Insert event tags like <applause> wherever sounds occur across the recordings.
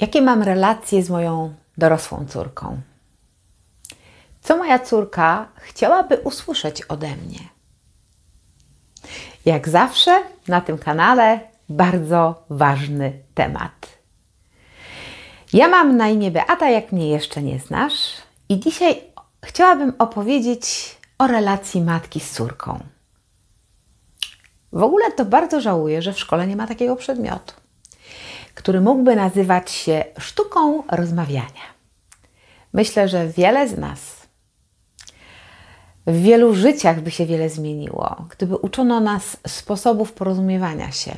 Jakie mam relacje z moją dorosłą córką? Co moja córka chciałaby usłyszeć ode mnie? Jak zawsze na tym kanale bardzo ważny temat. Ja mam na imię Beata, jak mnie jeszcze nie znasz, i dzisiaj chciałabym opowiedzieć o relacji matki z córką. W ogóle to bardzo żałuję, że w szkole nie ma takiego przedmiotu który mógłby nazywać się sztuką rozmawiania. Myślę, że wiele z nas, w wielu życiach by się wiele zmieniło, gdyby uczono nas sposobów porozumiewania się.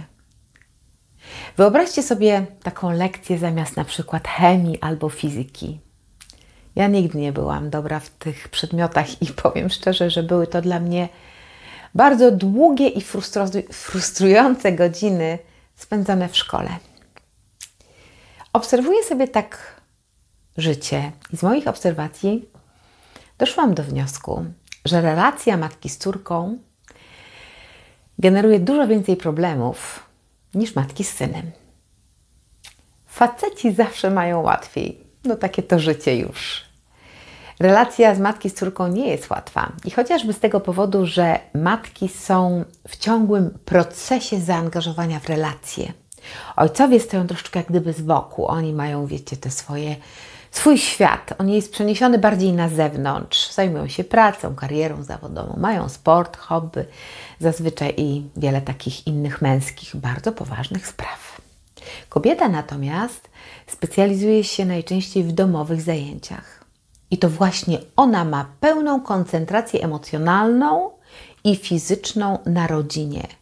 Wyobraźcie sobie taką lekcję zamiast na przykład chemii albo fizyki. Ja nigdy nie byłam dobra w tych przedmiotach i powiem szczerze, że były to dla mnie bardzo długie i frustrujące godziny spędzone w szkole. Obserwuję sobie tak życie i z moich obserwacji doszłam do wniosku, że relacja matki z córką generuje dużo więcej problemów niż matki z synem. Faceci zawsze mają łatwiej. No takie to życie już. Relacja z matki z córką nie jest łatwa. I chociażby z tego powodu, że matki są w ciągłym procesie zaangażowania w relacje Ojcowie stoją troszeczkę jak gdyby z boku. Oni mają, wiecie, te swoje, swój świat. On jest przeniesiony bardziej na zewnątrz. Zajmują się pracą, karierą zawodową, mają sport, hobby, zazwyczaj i wiele takich innych męskich, bardzo poważnych spraw. Kobieta natomiast specjalizuje się najczęściej w domowych zajęciach. I to właśnie ona ma pełną koncentrację emocjonalną i fizyczną na rodzinie.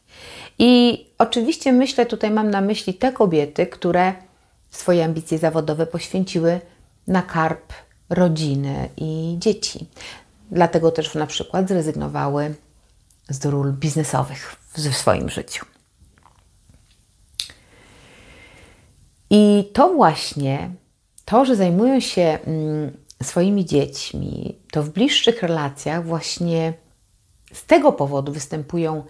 I oczywiście myślę, tutaj mam na myśli te kobiety, które swoje ambicje zawodowe poświęciły na karp rodziny i dzieci. Dlatego też na przykład zrezygnowały z ról biznesowych w swoim życiu. I to właśnie, to, że zajmują się mm, swoimi dziećmi, to w bliższych relacjach właśnie z tego powodu występują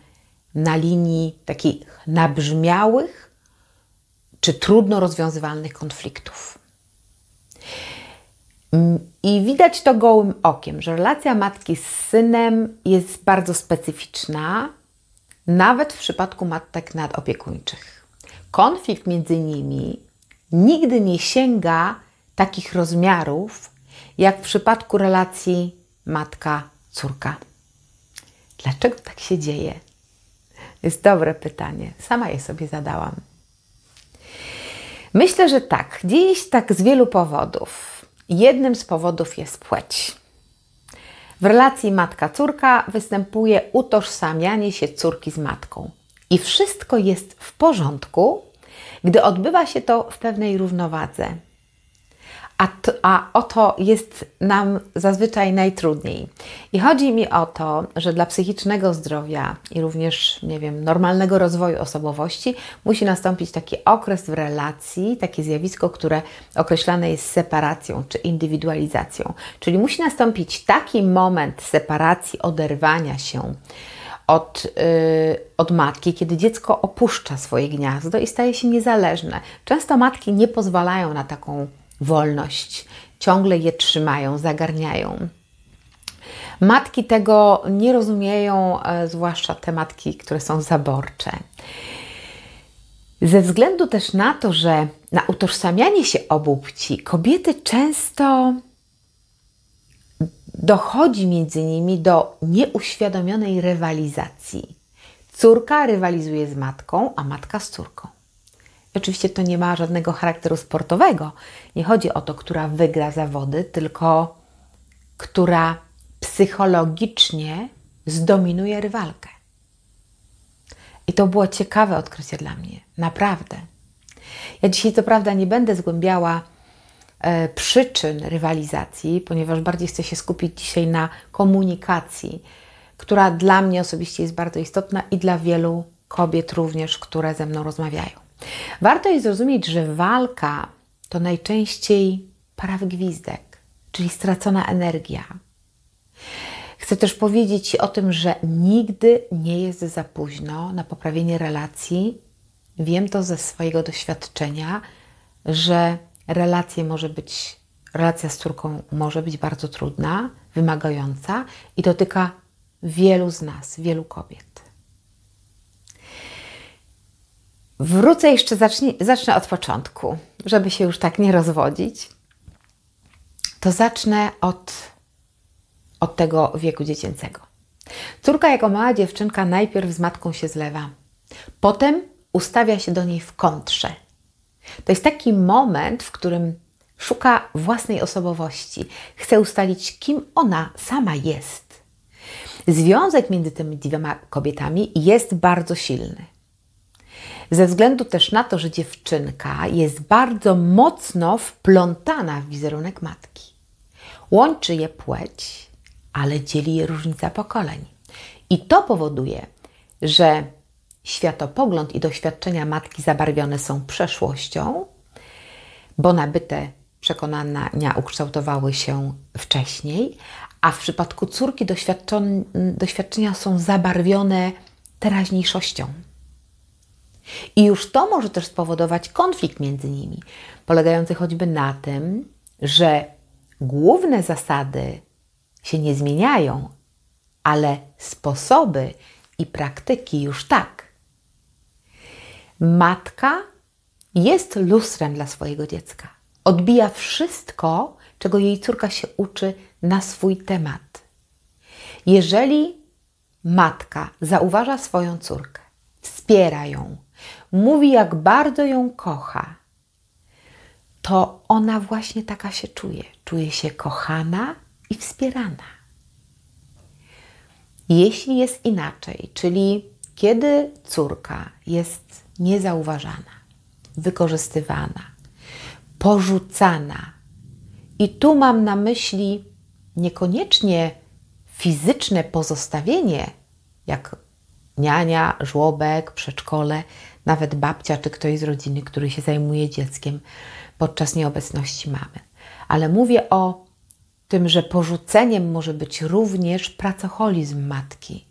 na linii takich nabrzmiałych czy trudno rozwiązywalnych konfliktów. Mm, I widać to gołym okiem, że relacja matki z synem jest bardzo specyficzna, nawet w przypadku matek nadopiekuńczych. Konflikt między nimi nigdy nie sięga takich rozmiarów, jak w przypadku relacji matka-córka. Dlaczego tak się dzieje? Jest dobre pytanie. Sama je sobie zadałam. Myślę, że tak. Dziś tak z wielu powodów. Jednym z powodów jest płeć. W relacji matka-córka występuje utożsamianie się córki z matką. I wszystko jest w porządku, gdy odbywa się to w pewnej równowadze. A, to, a o to jest nam zazwyczaj najtrudniej. I chodzi mi o to, że dla psychicznego zdrowia i również, nie wiem, normalnego rozwoju osobowości musi nastąpić taki okres w relacji, takie zjawisko, które określane jest separacją czy indywidualizacją. Czyli musi nastąpić taki moment separacji, oderwania się od, yy, od matki, kiedy dziecko opuszcza swoje gniazdo i staje się niezależne. Często matki nie pozwalają na taką wolność, ciągle je trzymają, zagarniają. Matki tego nie rozumieją, e, zwłaszcza te matki, które są zaborcze. Ze względu też na to, że na utożsamianie się obu płci kobiety często dochodzi między nimi do nieuświadomionej rywalizacji. Córka rywalizuje z matką, a matka z córką. Oczywiście to nie ma żadnego charakteru sportowego. Nie chodzi o to, która wygra zawody, tylko która psychologicznie zdominuje rywalkę. I to było ciekawe odkrycie dla mnie, naprawdę. Ja dzisiaj, co prawda, nie będę zgłębiała e, przyczyn rywalizacji, ponieważ bardziej chcę się skupić dzisiaj na komunikacji, która dla mnie osobiście jest bardzo istotna i dla wielu kobiet również, które ze mną rozmawiają. Warto jest zrozumieć, że walka to najczęściej prawy gwizdek, czyli stracona energia. Chcę też powiedzieć Ci o tym, że nigdy nie jest za późno na poprawienie relacji. Wiem to ze swojego doświadczenia, że relacje może być, relacja z córką może być bardzo trudna, wymagająca i dotyka wielu z nas, wielu kobiet. Wrócę jeszcze, zacznę, zacznę od początku, żeby się już tak nie rozwodzić. To zacznę od, od tego wieku dziecięcego. Córka jako mała dziewczynka najpierw z matką się zlewa, potem ustawia się do niej w kontrze. To jest taki moment, w którym szuka własnej osobowości, chce ustalić, kim ona sama jest. Związek między tymi dwiema kobietami jest bardzo silny. Ze względu też na to, że dziewczynka jest bardzo mocno wplątana w wizerunek matki. Łączy je płeć, ale dzieli je różnica pokoleń. I to powoduje, że światopogląd i doświadczenia matki zabarwione są przeszłością, bo nabyte przekonania ukształtowały się wcześniej, a w przypadku córki doświadczenia są zabarwione teraźniejszością. I już to może też spowodować konflikt między nimi, polegający choćby na tym, że główne zasady się nie zmieniają, ale sposoby i praktyki już tak. Matka jest lustrem dla swojego dziecka. Odbija wszystko, czego jej córka się uczy na swój temat. Jeżeli matka zauważa swoją córkę, wspiera ją, mówi, jak bardzo ją kocha, to ona właśnie taka się czuje. Czuje się kochana i wspierana. Jeśli jest inaczej, czyli kiedy córka jest niezauważana, wykorzystywana, porzucana, i tu mam na myśli niekoniecznie fizyczne pozostawienie, jak niania, żłobek, przedszkole, nawet babcia czy ktoś z rodziny, który się zajmuje dzieckiem podczas nieobecności mamy. Ale mówię o tym, że porzuceniem może być również pracoholizm matki.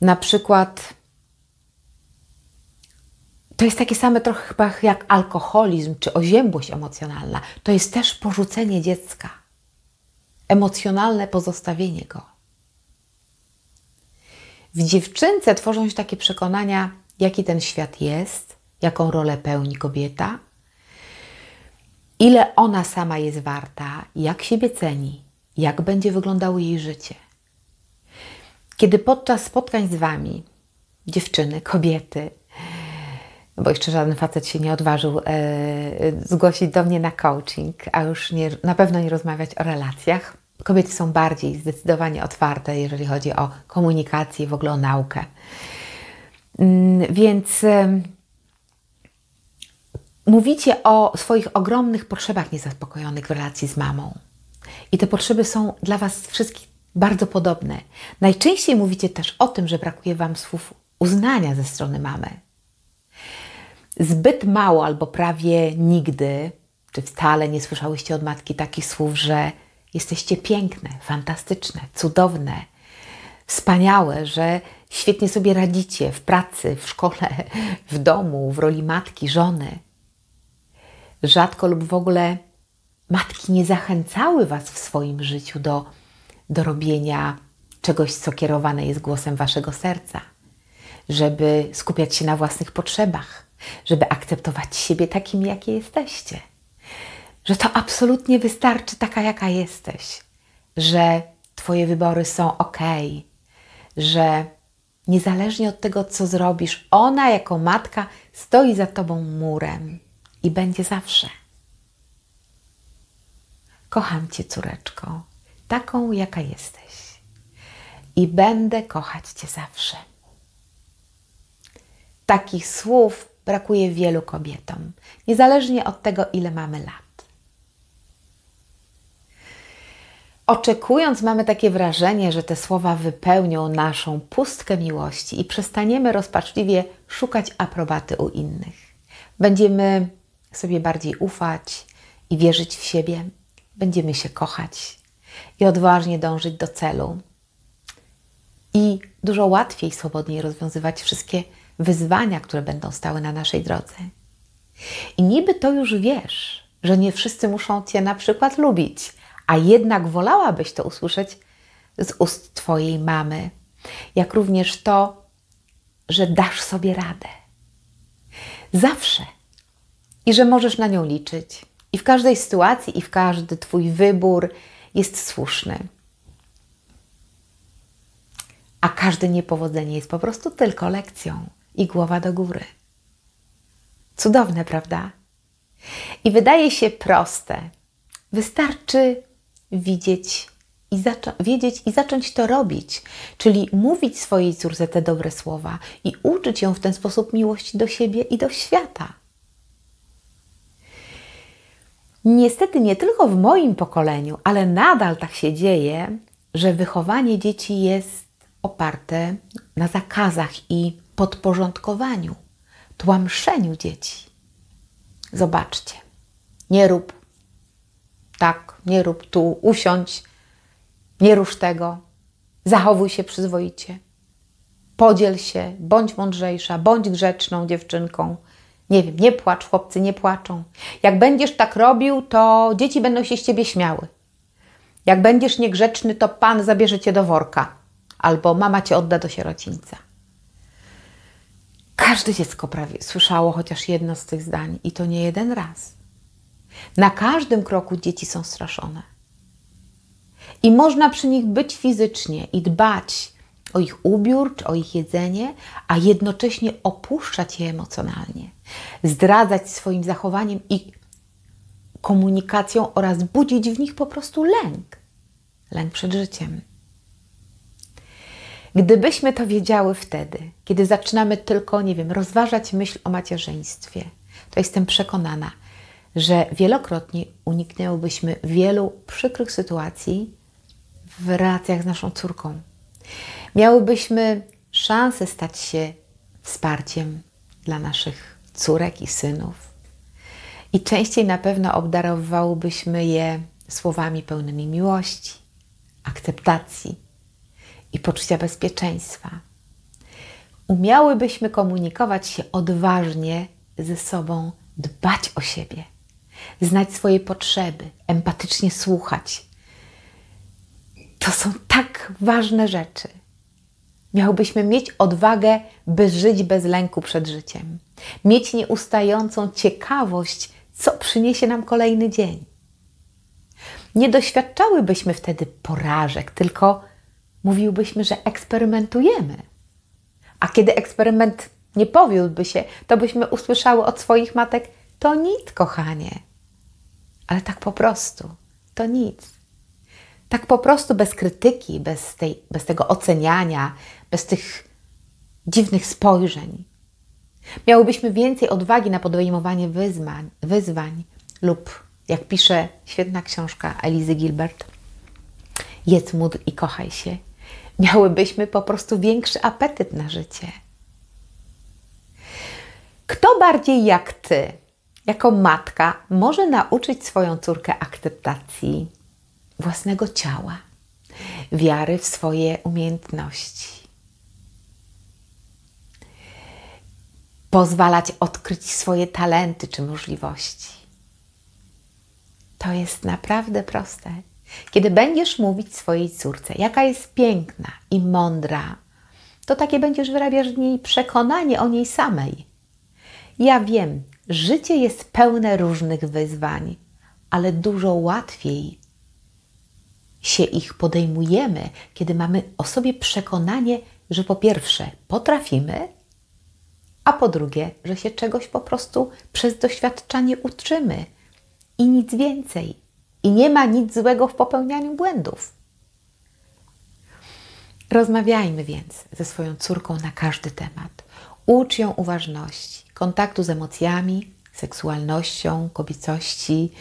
Na przykład to jest takie same trochę chyba jak alkoholizm czy oziębłość emocjonalna. To jest też porzucenie dziecka, emocjonalne pozostawienie go. W dziewczynce tworzą się takie przekonania, jaki ten świat jest, jaką rolę pełni kobieta, ile ona sama jest warta, jak siebie ceni, jak będzie wyglądało jej życie. Kiedy podczas spotkań z Wami, dziewczyny, kobiety, bo jeszcze żaden facet się nie odważył e, zgłosić do mnie na coaching, a już nie, na pewno nie rozmawiać o relacjach. Kobiety są bardziej zdecydowanie otwarte, jeżeli chodzi o komunikację, w ogóle o naukę. Mm, więc mówicie o swoich ogromnych potrzebach niezaspokojonych w relacji z mamą. I te potrzeby są dla Was wszystkich bardzo podobne. Najczęściej mówicie też o tym, że brakuje Wam słów uznania ze strony mamy. Zbyt mało albo prawie nigdy, czy wcale nie słyszałyście od matki takich słów, że jesteście piękne, fantastyczne, cudowne, wspaniałe, że świetnie sobie radzicie w pracy, w szkole, <laughs> w domu, w roli matki, żony. Rzadko lub w ogóle matki nie zachęcały Was w swoim życiu do, do robienia czegoś, co kierowane jest głosem Waszego serca, żeby skupiać się na własnych potrzebach, żeby akceptować siebie takim, jakie jesteście. Że to absolutnie wystarczy taka, jaka jesteś, że Twoje wybory są ok, że niezależnie od tego, co zrobisz, ona jako matka stoi za Tobą murem i będzie zawsze. Kocham Cię, córeczko, taką, jaka jesteś. I będę kochać Cię zawsze. Takich słów brakuje wielu kobietom, niezależnie od tego, ile mamy lat. Oczekując, mamy takie wrażenie, że te słowa wypełnią naszą pustkę miłości i przestaniemy rozpaczliwie szukać aprobaty u innych. Będziemy sobie bardziej ufać i wierzyć w siebie, będziemy się kochać i odważnie dążyć do celu. I dużo łatwiej, swobodniej rozwiązywać wszystkie wyzwania, które będą stały na naszej drodze. I niby to już wiesz, że nie wszyscy muszą Cię na przykład lubić, a jednak wolałabyś to usłyszeć z ust Twojej mamy, jak również to, że dasz sobie radę. Zawsze. I że możesz na nią liczyć. I w każdej sytuacji, i w każdy Twój wybór jest słuszny. A każde niepowodzenie jest po prostu tylko lekcją i głowa do góry. Cudowne, prawda? I wydaje się proste. Wystarczy widzieć i wiedzieć i zacząć to robić, czyli mówić swojej córce te dobre słowa i uczyć ją w ten sposób miłości do siebie i do świata. Niestety nie tylko w moim pokoleniu, ale nadal tak się dzieje, że wychowanie dzieci jest oparte na zakazach i podporządkowaniu, tłamszeniu dzieci. Zobaczcie, nie rób tak, nie rób tu, usiądź, nie rusz tego, zachowuj się przyzwoicie, podziel się, bądź mądrzejsza, bądź grzeczną dziewczynką. Nie wiem, nie płacz, chłopcy nie płaczą. Jak będziesz tak robił, to dzieci będą się z ciebie śmiały. Jak będziesz niegrzeczny, to pan zabierze cię do worka, albo mama cię odda do sierocińca. Każde dziecko prawie słyszało chociaż jedno z tych zdań i to nie jeden raz. Na każdym kroku dzieci są straszone. I można przy nich być fizycznie i dbać o ich ubiór czy o ich jedzenie, a jednocześnie opuszczać je emocjonalnie, zdradzać swoim zachowaniem i komunikacją oraz budzić w nich po prostu lęk. Lęk przed życiem. Gdybyśmy to wiedziały wtedy, kiedy zaczynamy tylko, nie wiem, rozważać myśl o macierzyństwie, to jestem przekonana, że wielokrotnie uniknęłybyśmy wielu przykrych sytuacji w relacjach z naszą córką. Miałybyśmy szansę stać się wsparciem dla naszych córek i synów. I częściej na pewno obdarowałybyśmy je słowami pełnymi miłości, akceptacji i poczucia bezpieczeństwa. Umiałybyśmy komunikować się odważnie ze sobą, dbać o siebie, znać swoje potrzeby, empatycznie słuchać. To są tak ważne rzeczy. Miałbyśmy mieć odwagę, by żyć bez lęku przed życiem, mieć nieustającą ciekawość, co przyniesie nam kolejny dzień. Nie doświadczałybyśmy wtedy porażek, tylko mówiłbyśmy, że eksperymentujemy. A kiedy eksperyment nie powiódłby się, to byśmy usłyszały od swoich matek: To nic, kochanie. Ale tak po prostu, to nic. Tak po prostu bez krytyki, bez, tej, bez tego oceniania, bez tych dziwnych spojrzeń. Miałybyśmy więcej odwagi na podejmowanie wyzwań, wyzwań lub, jak pisze świetna książka Elizy Gilbert, jedz, módl i kochaj się miałybyśmy po prostu większy apetyt na życie. Kto bardziej jak ty, jako matka, może nauczyć swoją córkę akceptacji własnego ciała, wiary w swoje umiejętności? Pozwalać odkryć swoje talenty czy możliwości. To jest naprawdę proste. Kiedy będziesz mówić swojej córce, jaka jest piękna i mądra, to takie będziesz wyrabiać w niej przekonanie o niej samej. Ja wiem, życie jest pełne różnych wyzwań, ale dużo łatwiej się ich podejmujemy, kiedy mamy o sobie przekonanie, że po pierwsze potrafimy, a po drugie, że się czegoś po prostu przez doświadczanie uczymy i nic więcej. I nie ma nic złego w popełnianiu błędów. Rozmawiajmy więc ze swoją córką na każdy temat. Ucz ją uważności, kontaktu z emocjami, seksualnością, kobiecości,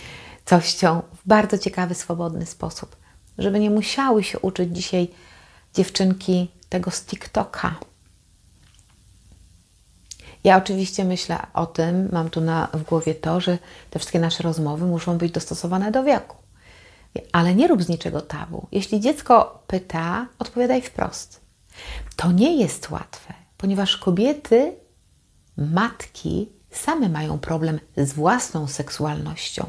cością w bardzo ciekawy, swobodny sposób, żeby nie musiały się uczyć dzisiaj dziewczynki tego z TikToka, ja oczywiście myślę o tym, mam tu na, w głowie to, że te wszystkie nasze rozmowy muszą być dostosowane do wieku. Ale nie rób z niczego tabu. Jeśli dziecko pyta, odpowiadaj wprost. To nie jest łatwe, ponieważ kobiety, matki same mają problem z własną seksualnością,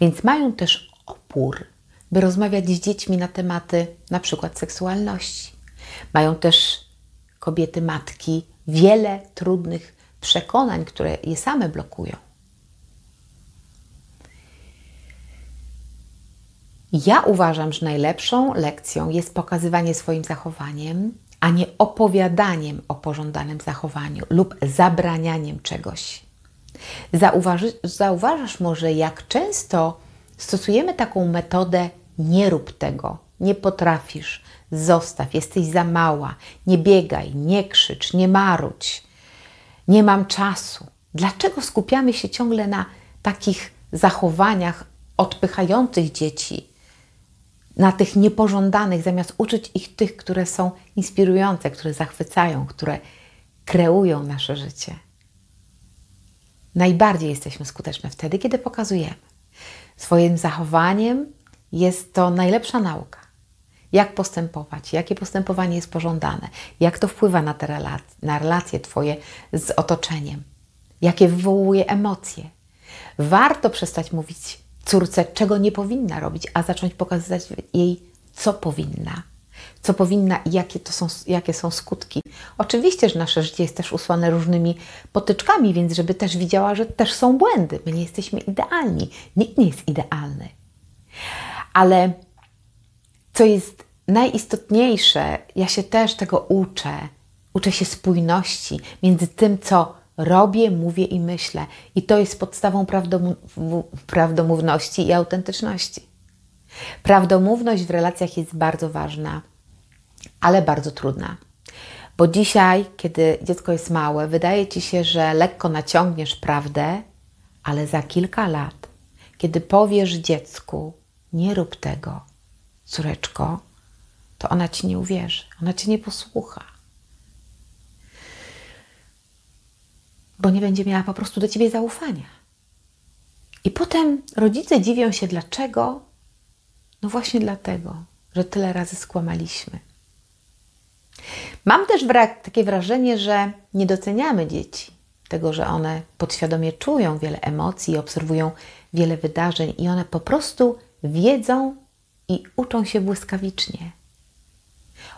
więc mają też opór, by rozmawiać z dziećmi na tematy na przykład seksualności. Mają też kobiety, matki wiele trudnych przekonań, które je same blokują. Ja uważam, że najlepszą lekcją jest pokazywanie swoim zachowaniem, a nie opowiadaniem o pożądanym zachowaniu lub zabranianiem czegoś. Zauważy, zauważasz może, jak często stosujemy taką metodę: nie rób tego, nie potrafisz, zostaw, jesteś za mała, nie biegaj, nie krzycz, nie marudź, nie mam czasu. Dlaczego skupiamy się ciągle na takich zachowaniach odpychających dzieci, na tych niepożądanych, zamiast uczyć ich tych, które są inspirujące, które zachwycają, które kreują nasze życie? Najbardziej jesteśmy skuteczne wtedy, kiedy pokazujemy. Swoim zachowaniem jest to najlepsza nauka. Jak postępować, jakie postępowanie jest pożądane, jak to wpływa na te relacje, na relacje Twoje z otoczeniem, jakie wywołuje emocje. Warto przestać mówić córce, czego nie powinna robić, a zacząć pokazywać jej, co powinna. Co powinna i jakie, to są, jakie są skutki. Oczywiście, że nasze życie jest też usłane różnymi potyczkami, więc żeby też widziała, że też są błędy. My nie jesteśmy idealni. Nikt nie jest idealny. Ale co jest najistotniejsze, ja się też tego uczę. Uczę się spójności między tym, co robię, mówię i myślę. I to jest podstawą prawdomówności i autentyczności. Prawdomówność w relacjach jest bardzo ważna, ale bardzo trudna. Bo dzisiaj, kiedy dziecko jest małe, wydaje ci się, że lekko naciągniesz prawdę, ale za kilka lat, kiedy powiesz dziecku, nie rób tego, córeczko, to ona ci nie uwierzy, ona cię nie posłucha. Bo nie będzie miała po prostu do ciebie zaufania. I potem rodzice dziwią się, dlaczego? No właśnie dlatego, że tyle razy skłamaliśmy. Mam też takie wrażenie, że nie doceniamy dzieci, tego, że one podświadomie czują wiele emocji, obserwują wiele wydarzeń i one po prostu wiedzą i uczą się błyskawicznie.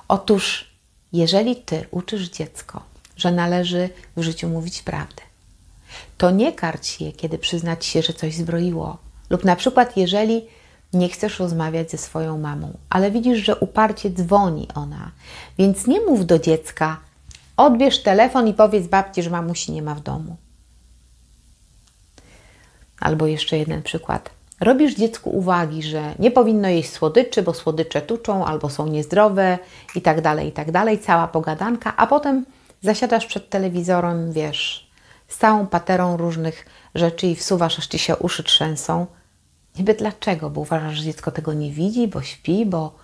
Otóż, jeżeli ty uczysz dziecko, że należy w życiu mówić prawdę, to nie karć je, kiedy przyznać się, że coś zbroiło. Lub na przykład, jeżeli nie chcesz rozmawiać ze swoją mamą, ale widzisz, że uparcie dzwoni ona, więc nie mów do dziecka, odbierz telefon i powiedz babci, że mamusi nie ma w domu. Albo jeszcze jeden przykład. Robisz dziecku uwagi, że nie powinno jeść słodyczy, bo słodycze tuczą albo są niezdrowe i tak dalej, i tak dalej. Cała pogadanka, a potem zasiadasz przed telewizorem, wiesz, z całą paterą różnych rzeczy i wsuwasz, aż ci się uszy trzęsą. Niby dlaczego? Bo uważasz, że dziecko tego nie widzi, bo śpi, bo,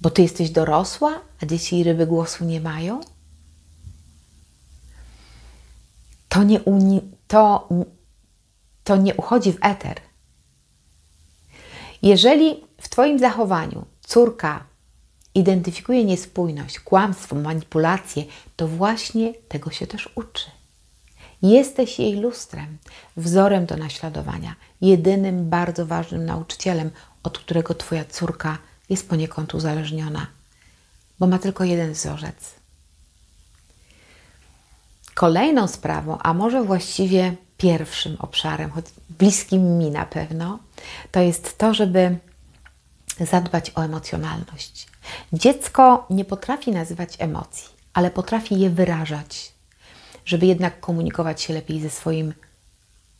bo ty jesteś dorosła, a dzieci i ryby głosu nie mają? To nie, uni- to, to nie uchodzi w eter. Jeżeli w Twoim zachowaniu córka identyfikuje niespójność, kłamstwo, manipulację, to właśnie tego się też uczy. Jesteś jej lustrem, wzorem do naśladowania, jedynym bardzo ważnym nauczycielem, od którego Twoja córka jest poniekąd uzależniona, bo ma tylko jeden wzorzec. Kolejną sprawą, a może właściwie pierwszym obszarem, choć bliskim mi na pewno, to jest to, żeby zadbać o emocjonalność. Dziecko nie potrafi nazywać emocji, ale potrafi je wyrażać. Żeby jednak komunikować się lepiej ze swoim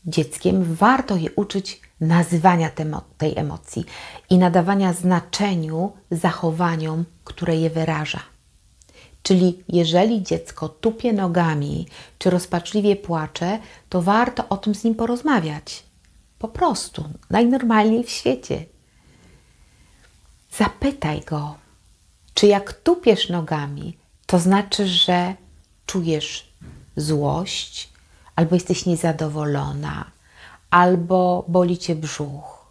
dzieckiem, warto je uczyć nazywania tej emocji i nadawania znaczeniu zachowaniom, które je wyraża. Czyli jeżeli dziecko tupie nogami czy rozpaczliwie płacze, to warto o tym z nim porozmawiać. Po prostu, najnormalniej w świecie. Zapytaj go, czy jak tupiesz nogami, to znaczy, że czujesz złość, albo jesteś niezadowolona, albo boli cię brzuch.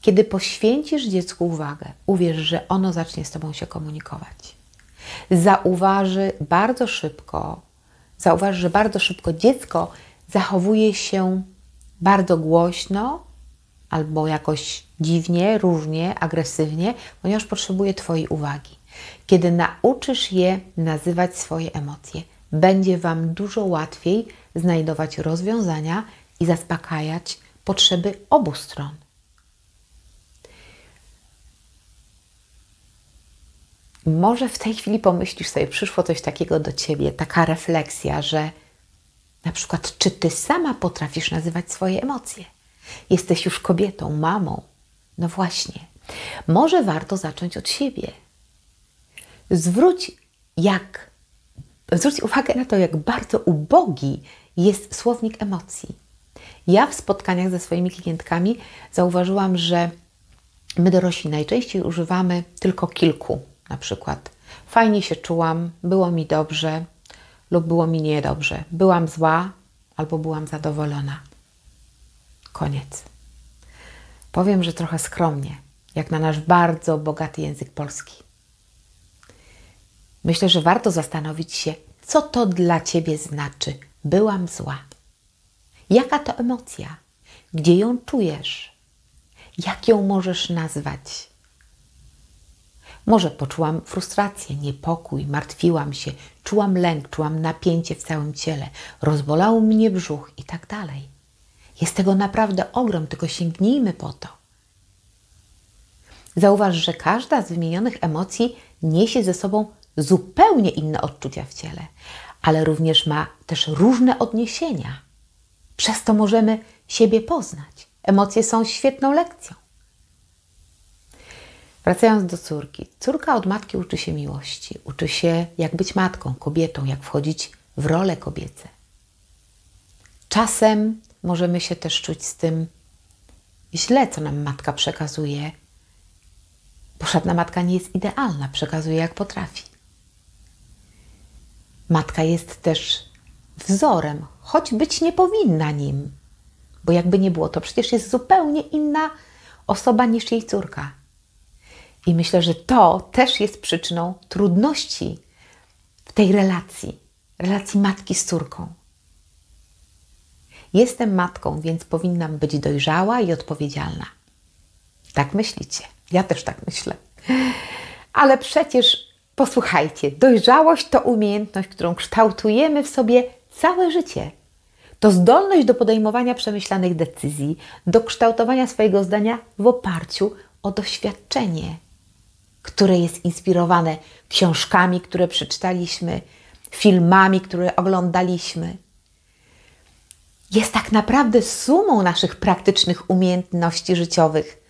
Kiedy poświęcisz dziecku uwagę, uwierz, że ono zacznie z tobą się komunikować. Zauważy bardzo szybko, zauważ, że bardzo szybko dziecko zachowuje się bardzo głośno albo jakoś dziwnie, różnie, agresywnie, ponieważ potrzebuje Twojej uwagi. Kiedy nauczysz je nazywać swoje emocje, będzie Wam dużo łatwiej znajdować rozwiązania i zaspokajać potrzeby obu stron. Może w tej chwili pomyślisz sobie, przyszło coś takiego do ciebie, taka refleksja, że na przykład, czy ty sama potrafisz nazywać swoje emocje? Jesteś już kobietą, mamą. No właśnie. Może warto zacząć od siebie. Zwróć, jak, zwróć uwagę na to, jak bardzo ubogi jest słownik emocji. Ja w spotkaniach ze swoimi klientkami zauważyłam, że my dorośli najczęściej używamy tylko kilku. Na przykład fajnie się czułam, było mi dobrze lub było mi niedobrze. Byłam zła albo byłam zadowolona. Koniec. Powiem, że trochę skromnie, jak na nasz bardzo bogaty język polski. Myślę, że warto zastanowić się, co to dla ciebie znaczy. Byłam zła. Jaka to emocja? Gdzie ją czujesz? Jak ją możesz nazwać? Może poczułam frustrację, niepokój, martwiłam się, czułam lęk, czułam napięcie w całym ciele, rozbolał mnie brzuch i tak dalej. Jest tego naprawdę ogrom, tylko sięgnijmy po to. Zauważ, że każda z wymienionych emocji niesie ze sobą zupełnie inne odczucia w ciele, ale również ma też różne odniesienia. Przez to możemy siebie poznać. Emocje są świetną lekcją. Wracając do córki. Córka od matki uczy się miłości, uczy się, jak być matką, kobietą, jak wchodzić w role kobiece. Czasem możemy się też czuć z tym źle, co nam matka przekazuje, bo żadna matka nie jest idealna, przekazuje jak potrafi. Matka jest też wzorem, choć być nie powinna nim, bo jakby nie było, to przecież jest zupełnie inna osoba niż jej córka. I myślę, że to też jest przyczyną trudności w tej relacji, relacji matki z córką. Jestem matką, więc powinnam być dojrzała i odpowiedzialna. Tak myślicie. Ja też tak myślę. Ale przecież posłuchajcie, dojrzałość to umiejętność, którą kształtujemy w sobie całe życie. To zdolność do podejmowania przemyślanych decyzji, do kształtowania swojego zdania w oparciu o doświadczenie, które jest inspirowane książkami, które przeczytaliśmy, filmami, które oglądaliśmy. Jest tak naprawdę sumą naszych praktycznych umiejętności życiowych,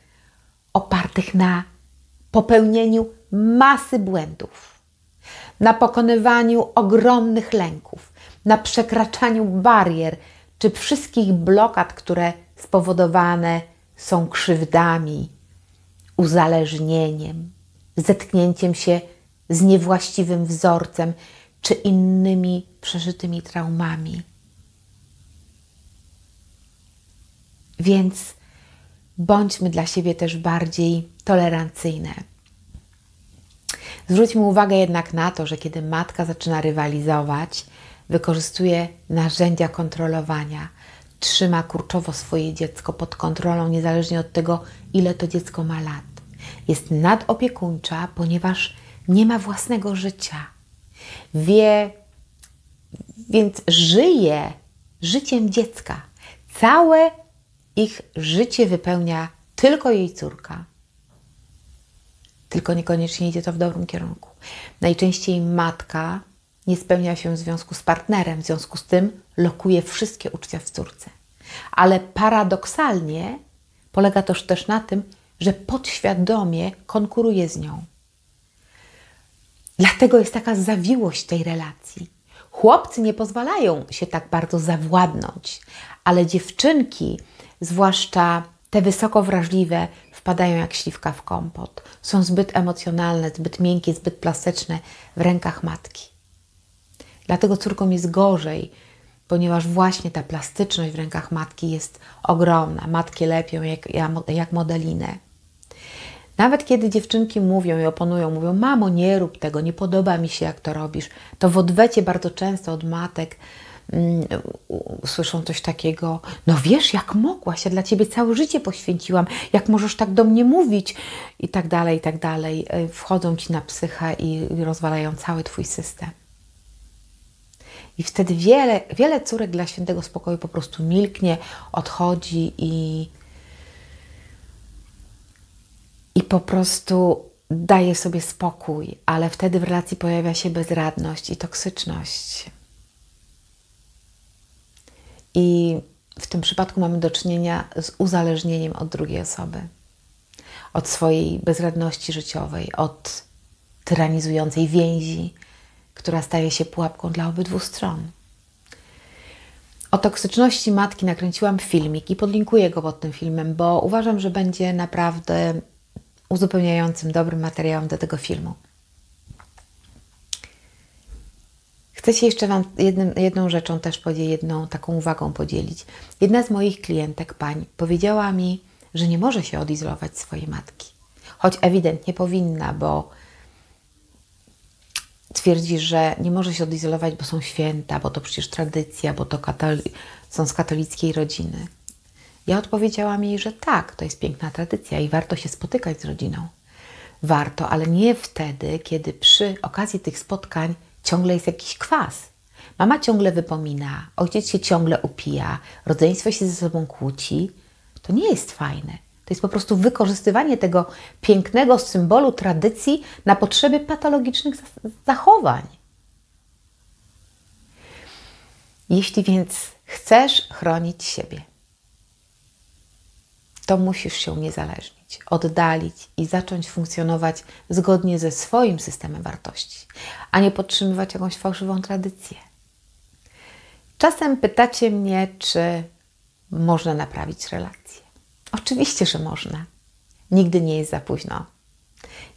opartych na popełnieniu masy błędów, na pokonywaniu ogromnych lęków, na przekraczaniu barier czy wszystkich blokad, które spowodowane są krzywdami, uzależnieniem, zetknięciem się z niewłaściwym wzorcem czy innymi przeżytymi traumami. Więc bądźmy dla siebie też bardziej tolerancyjne. Zwróćmy uwagę jednak na to, że kiedy matka zaczyna rywalizować, wykorzystuje narzędzia kontrolowania, trzyma kurczowo swoje dziecko pod kontrolą, niezależnie od tego, ile to dziecko ma lat. Jest nadopiekuńcza, ponieważ nie ma własnego życia. Wie, więc żyje życiem dziecka. Całe ich życie wypełnia tylko jej córka. Tylko niekoniecznie idzie to w dobrym kierunku. Najczęściej matka nie spełnia się w związku z partnerem, w związku z tym lokuje wszystkie uczucia w córce. Ale paradoksalnie polega to też na tym, że podświadomie konkuruje z nią. Dlatego jest taka zawiłość tej relacji. Chłopcy nie pozwalają się tak bardzo zawładnąć, ale dziewczynki, zwłaszcza te wysoko wrażliwe, wpadają jak śliwka w kompot. Są zbyt emocjonalne, zbyt miękkie, zbyt plastyczne w rękach matki. Dlatego córkom jest gorzej, ponieważ właśnie ta plastyczność w rękach matki jest ogromna. Matki lepią jak, jak modelinę. Nawet kiedy dziewczynki mówią i oponują, mówią: Mamo, nie rób tego, nie podoba mi się, jak to robisz, to w odwecie bardzo często od matek słyszą coś takiego: No wiesz, jak mogłaś, ja dla ciebie całe życie poświęciłam, jak możesz tak do mnie mówić, i tak dalej, i tak dalej. E, wchodzą ci na psychę i rozwalają cały twój system. I wtedy wiele, wiele córek dla świętego spokoju po prostu milknie, odchodzi i, i po prostu daje sobie spokój, ale wtedy w relacji pojawia się bezradność i toksyczność. I w tym przypadku mamy do czynienia z uzależnieniem od drugiej osoby, od swojej bezradności życiowej, od tyranizującej więzi, która staje się pułapką dla obydwu stron. O toksyczności matki nakręciłam filmik i podlinkuję go pod tym filmem, bo uważam, że będzie naprawdę uzupełniającym, dobrym materiałem do tego filmu. Chcę się jeszcze Wam jednym, jedną rzeczą też podzielić, jedną taką uwagą podzielić. Jedna z moich klientek, pań, powiedziała mi, że nie może się odizolować swojej matki. Choć ewidentnie powinna, bo twierdzi, że nie może się odizolować, bo są święta, bo to przecież tradycja, bo to katoli- są z katolickiej rodziny. Ja odpowiedziałam jej, że tak, to jest piękna tradycja i warto się spotykać z rodziną. Warto, ale nie wtedy, kiedy przy okazji tych spotkań ciągle jest jakiś kwas. Mama ciągle wypomina, ojciec się ciągle upija, rodzeństwo się ze sobą kłóci. To nie jest fajne. To jest po prostu wykorzystywanie tego pięknego symbolu tradycji na potrzeby patologicznych zachowań. Jeśli więc chcesz chronić siebie, to musisz się uniezależnić, oddalić i zacząć funkcjonować zgodnie ze swoim systemem wartości, a nie podtrzymywać jakąś fałszywą tradycję. Czasem pytacie mnie, czy można naprawić relacje. Oczywiście, że można. Nigdy nie jest za późno.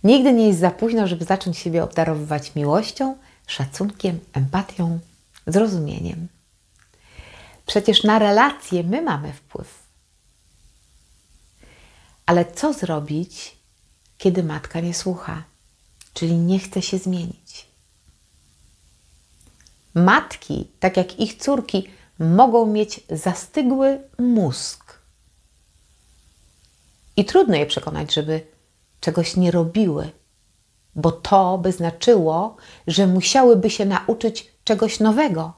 Nigdy nie jest za późno, żeby zacząć siebie obdarowywać miłością, szacunkiem, empatią, zrozumieniem. Przecież na relacje my mamy wpływ. Ale co zrobić, kiedy matka nie słucha, czyli nie chce się zmienić? Matki, tak jak ich córki, mogą mieć zastygły mózg i trudno je przekonać, żeby czegoś nie robiły, bo to by znaczyło, że musiałyby się nauczyć czegoś nowego.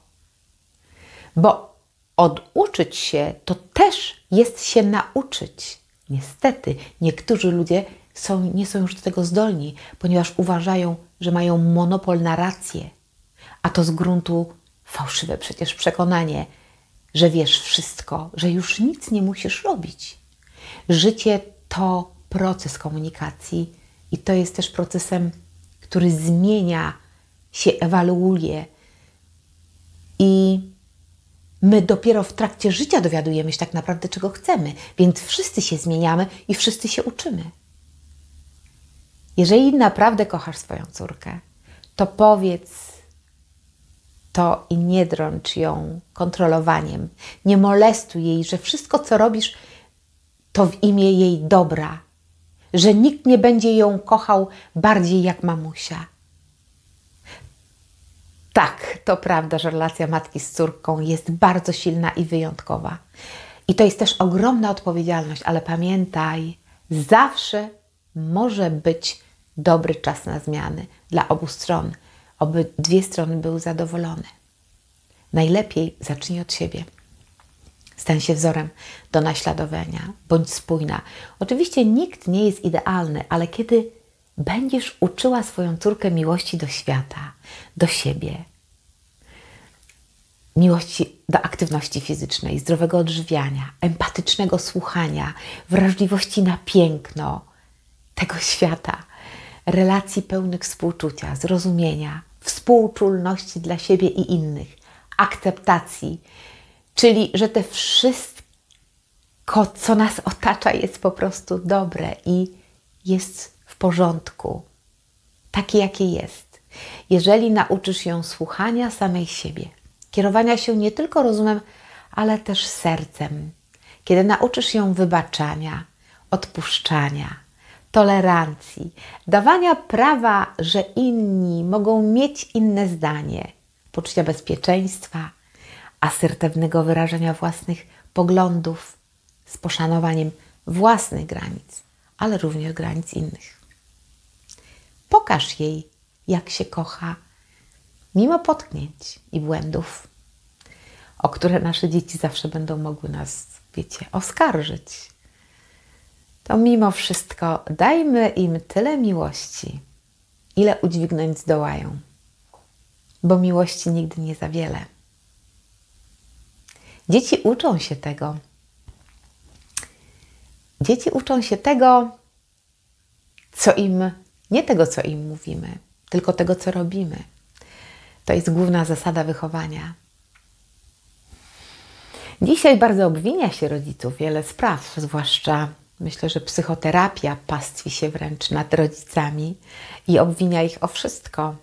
Bo oduczyć się to też jest się nauczyć. Niestety, niektórzy ludzie są, nie są już do tego zdolni, ponieważ uważają, że mają monopol na rację, a to z gruntu fałszywe przecież przekonanie, że wiesz wszystko, że już nic nie musisz robić. Życie to proces komunikacji i to jest też procesem, który zmienia się, ewaluuje. I my dopiero w trakcie życia dowiadujemy się tak naprawdę, czego chcemy, więc wszyscy się zmieniamy i wszyscy się uczymy. Jeżeli naprawdę kochasz swoją córkę, to powiedz to i nie drącz ją kontrolowaniem. Nie molestuj jej, że wszystko, co robisz, to w imię jej dobra, że nikt nie będzie ją kochał bardziej jak mamusia. Tak, to prawda, że relacja matki z córką jest bardzo silna i wyjątkowa. I to jest też ogromna odpowiedzialność, ale pamiętaj, zawsze może być dobry czas na zmiany dla obu stron, aby dwie strony były zadowolone. Najlepiej zacznij od siebie. Stań się wzorem do naśladowania, bądź spójna. Oczywiście nikt nie jest idealny, ale kiedy będziesz uczyła swoją córkę miłości do świata, do siebie, miłości do aktywności fizycznej, zdrowego odżywiania, empatycznego słuchania, wrażliwości na piękno tego świata, relacji pełnych współczucia, zrozumienia, współczulności dla siebie i innych, akceptacji, Czyli, że te wszystko, co nas otacza, jest po prostu dobre i jest porządku, takie jakie jest. Jeżeli nauczysz ją słuchania samej siebie, kierowania się nie tylko rozumem, ale też sercem, kiedy nauczysz ją wybaczania, odpuszczania, tolerancji, dawania prawa, że inni mogą mieć inne zdanie, poczucia bezpieczeństwa, asertywnego wyrażania własnych poglądów z poszanowaniem własnych granic, ale również granic innych. Pokaż jej, jak się kocha, mimo potknięć i błędów, o które nasze dzieci zawsze będą mogły nas, wiecie, oskarżyć. To mimo wszystko dajmy im tyle miłości, ile udźwignąć zdołają, bo miłości nigdy nie za wiele. Dzieci uczą się tego. Dzieci uczą się tego, co im, nie tego, co im mówimy, tylko tego, co robimy. To jest główna zasada wychowania. Dzisiaj bardzo obwinia się rodziców wiele spraw, zwłaszcza myślę, że psychoterapia pastwi się wręcz nad rodzicami i obwinia ich o wszystko.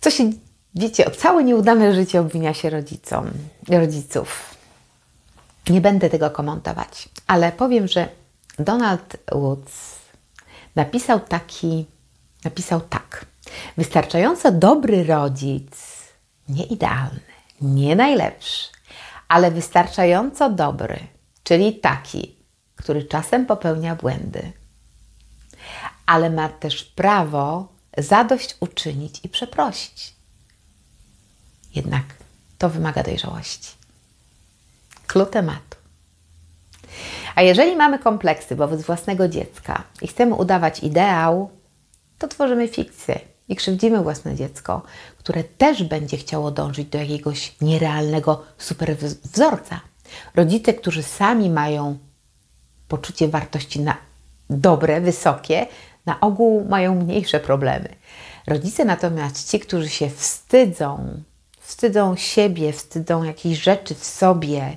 Co się, wiecie, o całe nieudane życie obwinia się rodzicom, rodziców. Nie będę tego komentować, ale powiem, że Donald Woods napisał taki, napisał tak. Wystarczająco dobry rodzic, nie idealny, nie najlepszy, ale wystarczająco dobry, czyli taki, który czasem popełnia błędy, ale ma też prawo zadość uczynić i przeprosić. Jednak to wymaga dojrzałości. Klu tematu. A jeżeli mamy kompleksy wobec własnego dziecka i chcemy udawać ideał, to tworzymy fikcję i krzywdzimy własne dziecko, które też będzie chciało dążyć do jakiegoś nierealnego superwzorca. Rodzice, którzy sami mają poczucie wartości na dobre, wysokie, na ogół mają mniejsze problemy. Rodzice natomiast ci, którzy się wstydzą, wstydzą siebie, wstydzą jakichś rzeczy w sobie,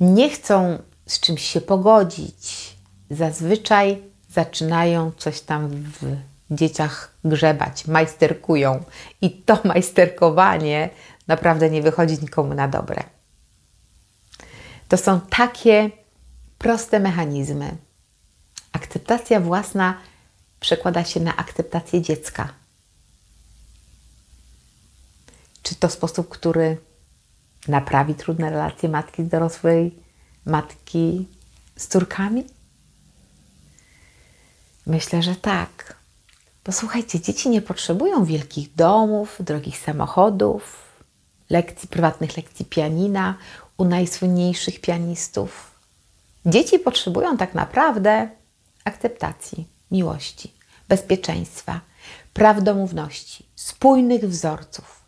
nie chcą z czymś się pogodzić, zazwyczaj zaczynają coś tam w dzieciach grzebać, majsterkują. I to <laughs> majsterkowanie naprawdę nie wychodzi nikomu na dobre. To są takie proste mechanizmy. Akceptacja własna przekłada się na akceptację dziecka. Czy to sposób, który naprawi trudne relacje matki z dorosłej, matki z córkami? Myślę, że tak. Posłuchajcie, dzieci nie potrzebują wielkich domów, drogich samochodów, lekcji, prywatnych lekcji pianina u najsłynniejszych pianistów. Dzieci potrzebują tak naprawdę akceptacji, miłości, bezpieczeństwa, prawdomówności, spójnych wzorców.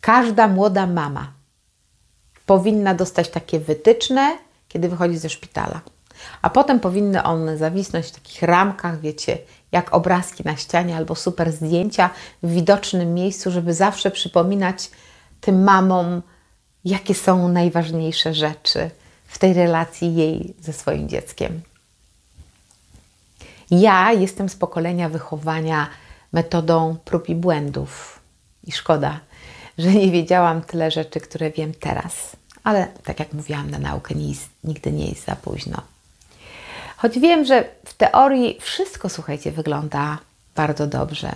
Każda młoda mama powinna dostać takie wytyczne, kiedy wychodzi ze szpitala. A potem powinny one zawisnąć w takich ramkach, wiecie, jak obrazki na ścianie albo super zdjęcia w widocznym miejscu, żeby zawsze przypominać tym mamom, jakie są najważniejsze rzeczy w tej relacji jej ze swoim dzieckiem. Ja jestem z pokolenia wychowania metodą prób i błędów. I szkoda, że nie wiedziałam tyle rzeczy, które wiem teraz. Ale tak jak mówiłam, na naukę nie jest, nigdy nie jest za późno. Choć wiem, że w teorii wszystko, słuchajcie, wygląda bardzo dobrze,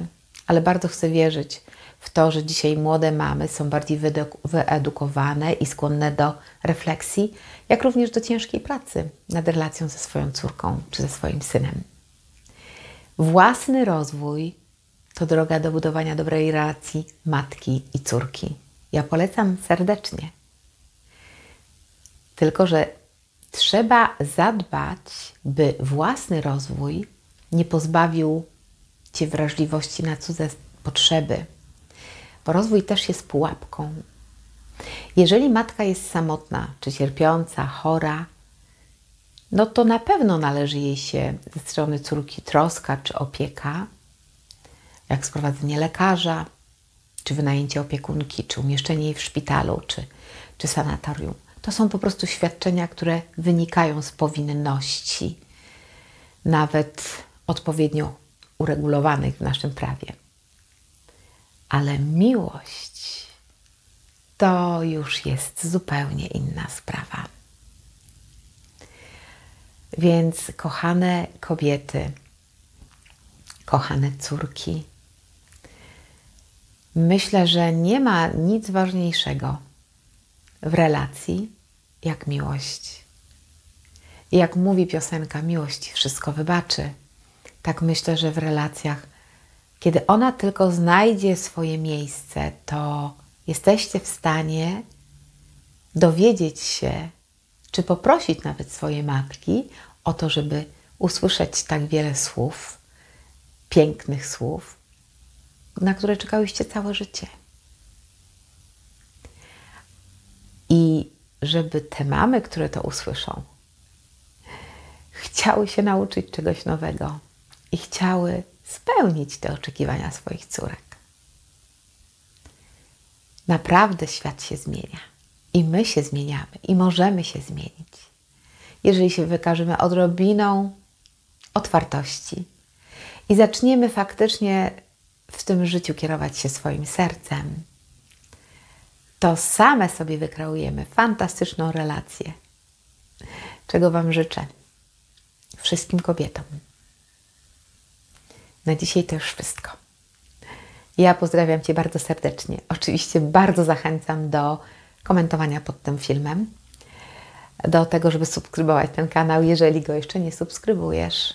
ale bardzo chcę wierzyć w to, że dzisiaj młode mamy są bardziej wyedukowane i skłonne do refleksji, jak również do ciężkiej pracy nad relacją ze swoją córką czy ze swoim synem. Własny rozwój to droga do budowania dobrej relacji matki i córki. Ja polecam serdecznie. Tylko, że trzeba zadbać, by własny rozwój nie pozbawił cię wrażliwości na cudze potrzeby, bo rozwój też jest pułapką. Jeżeli matka jest samotna, czy cierpiąca, chora, no to na pewno należy jej się ze strony córki troska czy opieka, jak sprowadzenie lekarza, czy wynajęcie opiekunki, czy umieszczenie jej w szpitalu, czy, czy sanatorium. To są po prostu świadczenia, które wynikają z powinności, nawet odpowiednio uregulowanych w naszym prawie. Ale miłość to już jest zupełnie inna sprawa. Więc, kochane kobiety, kochane córki, myślę, że nie ma nic ważniejszego w relacji jak miłość. Jak mówi piosenka, miłość wszystko wybaczy. Tak myślę, że w relacjach, kiedy ona tylko znajdzie swoje miejsce, to jesteście w stanie dowiedzieć się, czy poprosić nawet swoje matki o to, żeby usłyszeć tak wiele słów, pięknych słów, na które czekałyście całe życie. I żeby te mamy, które to usłyszą, chciały się nauczyć czegoś nowego i chciały spełnić te oczekiwania swoich córek. Naprawdę świat się zmienia i my się zmieniamy i możemy się zmienić. Jeżeli się wykażemy odrobiną otwartości i zaczniemy faktycznie w tym życiu kierować się swoim sercem, to same sobie wykreujemy fantastyczną relację. Czego Wam życzę wszystkim kobietom. Na dzisiaj to już wszystko. Ja pozdrawiam Cię bardzo serdecznie. Oczywiście bardzo zachęcam do komentowania pod tym filmem, do tego, żeby subskrybować ten kanał, jeżeli go jeszcze nie subskrybujesz.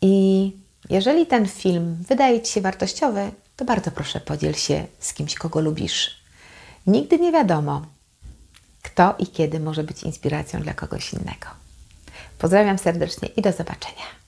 I jeżeli ten film wydaje Ci się wartościowy, to bardzo proszę podziel się z kimś, kogo lubisz. Nigdy nie wiadomo, kto i kiedy może być inspiracją dla kogoś innego. Pozdrawiam serdecznie i do zobaczenia.